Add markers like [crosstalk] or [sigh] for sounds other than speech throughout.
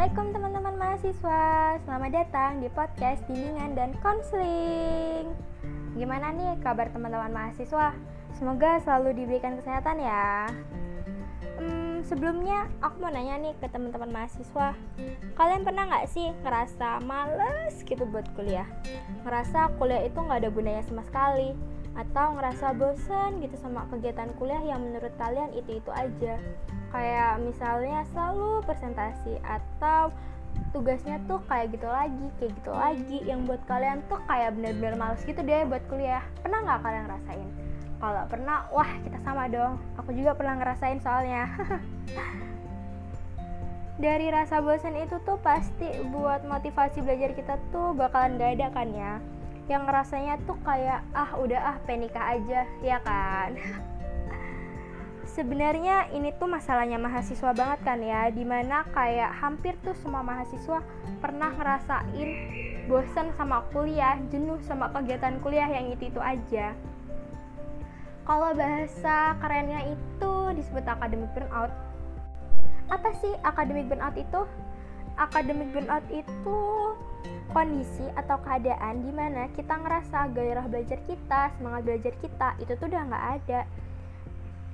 Assalamualaikum teman-teman mahasiswa. Selamat datang di podcast bimbingan dan konseling. Gimana nih kabar teman-teman mahasiswa? Semoga selalu diberikan kesehatan ya. Hmm, Sebelumnya aku mau nanya nih ke teman-teman mahasiswa. Kalian pernah gak sih ngerasa males gitu buat kuliah? Ngerasa kuliah itu gak ada gunanya sama sekali atau ngerasa bosan gitu sama kegiatan kuliah yang menurut kalian itu-itu aja. Kayak misalnya selalu presentasi atau tugasnya tuh kayak gitu lagi kayak gitu lagi. Yang buat kalian tuh kayak bener-bener males gitu deh buat kuliah. Pernah nggak kalian ngerasain? Kalau pernah wah kita sama dong. Aku juga pernah ngerasain soalnya. [laughs] Dari rasa bosan itu tuh pasti buat motivasi belajar kita tuh bakalan gak ada kan ya yang rasanya tuh kayak ah udah ah penikah aja ya kan? Sebenarnya ini tuh masalahnya mahasiswa banget kan ya di mana kayak hampir tuh semua mahasiswa pernah ngerasain bosan sama kuliah jenuh sama kegiatan kuliah yang itu itu aja. Kalau bahasa kerennya itu disebut academic burnout. Apa sih academic burnout itu academic burnout itu kondisi atau keadaan di mana kita ngerasa gairah belajar kita semangat belajar kita itu tuh udah nggak ada.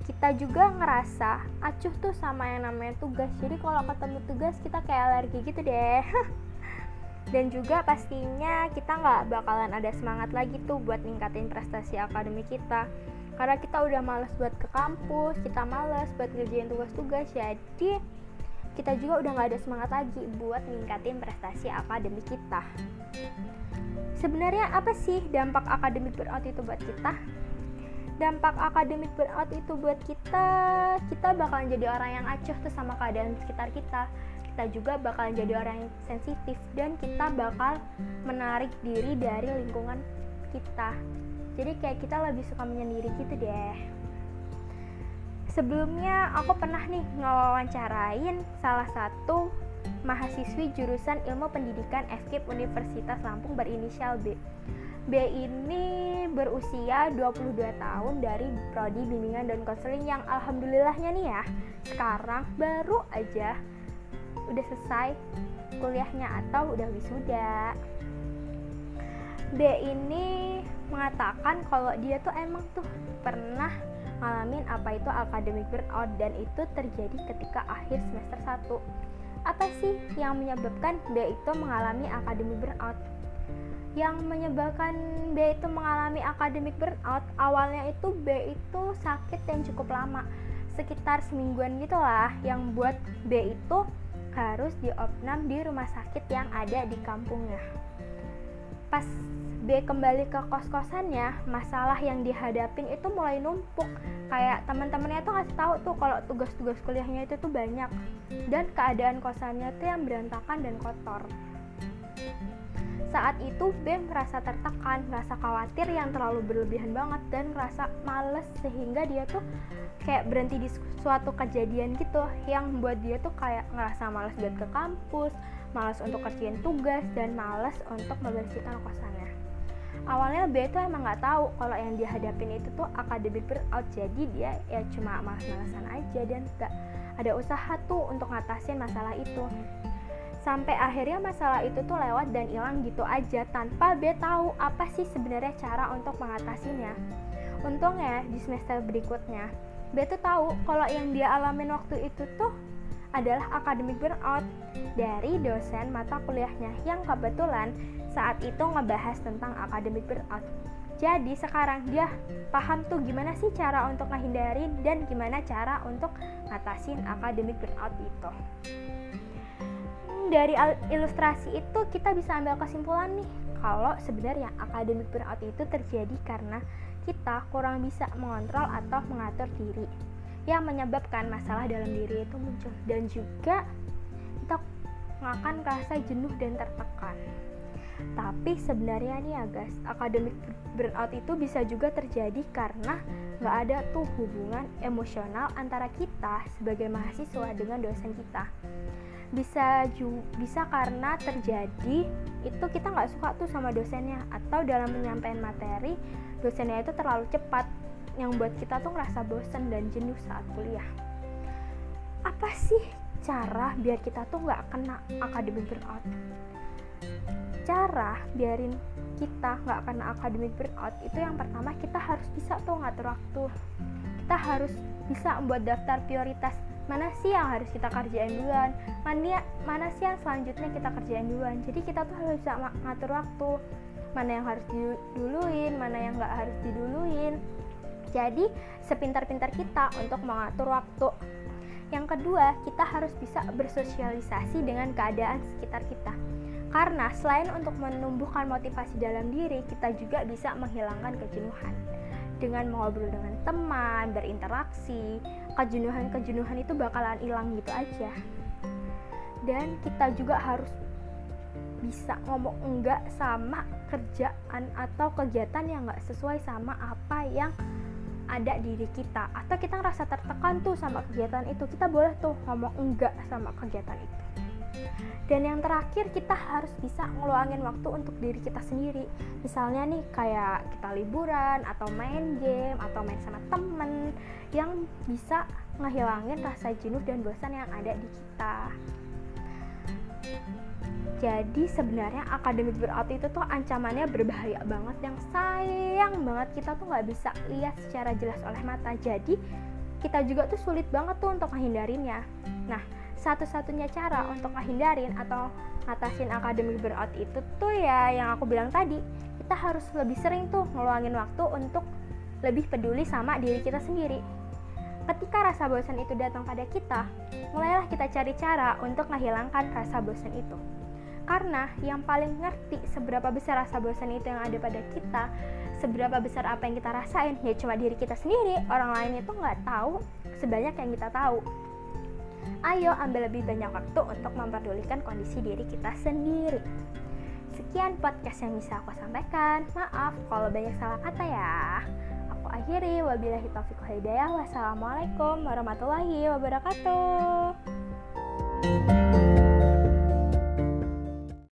Kita juga ngerasa acuh tuh sama yang namanya tugas. Jadi kalau ketemu tugas kita kayak alergi gitu deh. [laughs] Dan juga pastinya kita nggak bakalan ada semangat lagi tuh buat ningkatin prestasi akademik kita. Karena kita udah males buat ke kampus kita males buat ngerjain tugas-tugas. Jadi kita juga udah nggak ada semangat lagi buat ningkatin prestasi akademik kita. Sebenarnya apa sih dampak akademik berat itu buat kita? Dampak akademik burnout itu buat kita kita bakalan jadi orang yang acuh tuh sama keadaan sekitar kita. Kita juga bakalan jadi orang yang sensitif dan kita bakal menarik diri dari lingkungan kita. Jadi kayak kita lebih suka menyendiri gitu deh sebelumnya aku pernah nih ngewawancarain salah satu mahasiswi jurusan ilmu pendidikan FKIP Universitas Lampung berinisial B B ini berusia 22 tahun dari prodi bimbingan dan konseling yang alhamdulillahnya nih ya sekarang baru aja udah selesai kuliahnya atau udah wisuda. B ini mengatakan kalau dia tuh emang tuh pernah ngalamin apa itu academic burnout dan itu terjadi ketika akhir semester 1. Apa sih yang menyebabkan B itu mengalami academic burnout? yang menyebabkan B itu mengalami akademik burnout awalnya itu B itu sakit yang cukup lama sekitar semingguan gitulah yang buat B itu harus diopnam di rumah sakit yang ada di kampungnya pas B kembali ke kos-kosannya masalah yang dihadapin itu mulai numpuk. Kayak teman-temannya tuh ngasih tahu tuh kalau tugas-tugas kuliahnya itu tuh banyak. Dan keadaan kosannya tuh yang berantakan dan kotor. Saat itu B merasa tertekan, merasa khawatir yang terlalu berlebihan banget dan merasa males sehingga dia tuh kayak berhenti di suatu kejadian gitu yang buat dia tuh kayak ngerasa males buat ke kampus, males untuk kerjain tugas dan males untuk membersihkan kosannya. Awalnya B tuh emang nggak tahu kalau yang dia hadapin itu tuh akademik burnout jadi dia ya cuma malas-malasan aja dan gak ada usaha tuh untuk ngatasin masalah itu sampai akhirnya masalah itu tuh lewat dan hilang gitu aja tanpa B tahu apa sih sebenarnya cara untuk mengatasinya. Untungnya di semester berikutnya B tuh tahu kalau yang dia alamin waktu itu tuh adalah akademik burnout dari dosen mata kuliahnya yang kebetulan saat itu ngebahas tentang akademik burnout. Jadi sekarang dia paham tuh gimana sih cara untuk menghindari dan gimana cara untuk ngatasin akademik burnout itu dari ilustrasi itu kita bisa ambil kesimpulan nih kalau sebenarnya akademik burnout itu terjadi karena kita kurang bisa mengontrol atau mengatur diri yang menyebabkan masalah dalam diri itu muncul dan juga kita akan merasa jenuh dan tertekan. Tapi sebenarnya nih ya guys, akademik burnout itu bisa juga terjadi karena nggak ada tuh hubungan emosional antara kita sebagai mahasiswa dengan dosen kita. Bisa ju bisa karena terjadi itu kita nggak suka tuh sama dosennya atau dalam penyampaian materi dosennya itu terlalu cepat. Yang buat kita tuh ngerasa bosan dan jenuh saat kuliah. Apa sih cara biar kita tuh nggak kena academic burnout cara biarin kita nggak kena academic burnout itu yang pertama kita harus bisa tuh ngatur waktu. Kita harus bisa membuat daftar prioritas. Mana sih yang harus kita kerjain duluan? Mana mana sih yang selanjutnya kita kerjain duluan? Jadi kita tuh harus bisa ngatur waktu. Mana yang harus diduluin mana yang nggak harus diduluin. Jadi sepintar-pintar kita untuk mengatur waktu. Yang kedua kita harus bisa bersosialisasi dengan keadaan sekitar kita karena selain untuk menumbuhkan motivasi dalam diri, kita juga bisa menghilangkan kejenuhan. Dengan mengobrol dengan teman, berinteraksi, kejenuhan-kejenuhan itu bakalan hilang gitu aja. Dan kita juga harus bisa ngomong enggak sama kerjaan atau kegiatan yang enggak sesuai sama apa yang ada di diri kita atau kita ngerasa tertekan tuh sama kegiatan itu kita boleh tuh ngomong enggak sama kegiatan itu dan yang terakhir kita harus bisa ngeluangin waktu untuk diri kita sendiri. Misalnya nih kayak kita liburan atau main game atau main sama temen yang bisa ngehilangin rasa jenuh dan bosan yang ada di kita. Jadi sebenarnya akademik burnout itu tuh ancamannya berbahaya banget. Yang sayang banget kita tuh nggak bisa lihat secara jelas oleh mata. Jadi kita juga tuh sulit banget tuh untuk menghindarinya nah satu-satunya cara untuk menghindarin atau ngatasin akademik burnout itu tuh ya yang aku bilang tadi. Kita harus lebih sering tuh ngeluangin waktu untuk lebih peduli sama diri kita sendiri. Ketika rasa bosan itu datang pada kita mulailah kita cari cara untuk menghilangkan rasa bosan itu. Karena yang paling ngerti seberapa besar rasa bosan itu yang ada pada kita seberapa besar apa yang kita rasain ya cuma diri kita sendiri. Orang lain itu nggak tahu sebanyak yang kita tahu Ayo ambil lebih banyak waktu untuk memperdulikan kondisi diri kita sendiri. Sekian podcast yang bisa aku sampaikan. Maaf kalau banyak salah kata ya. Aku akhiri. Wabillahi taufiq hidayah. Wassalamualaikum warahmatullahi wabarakatuh.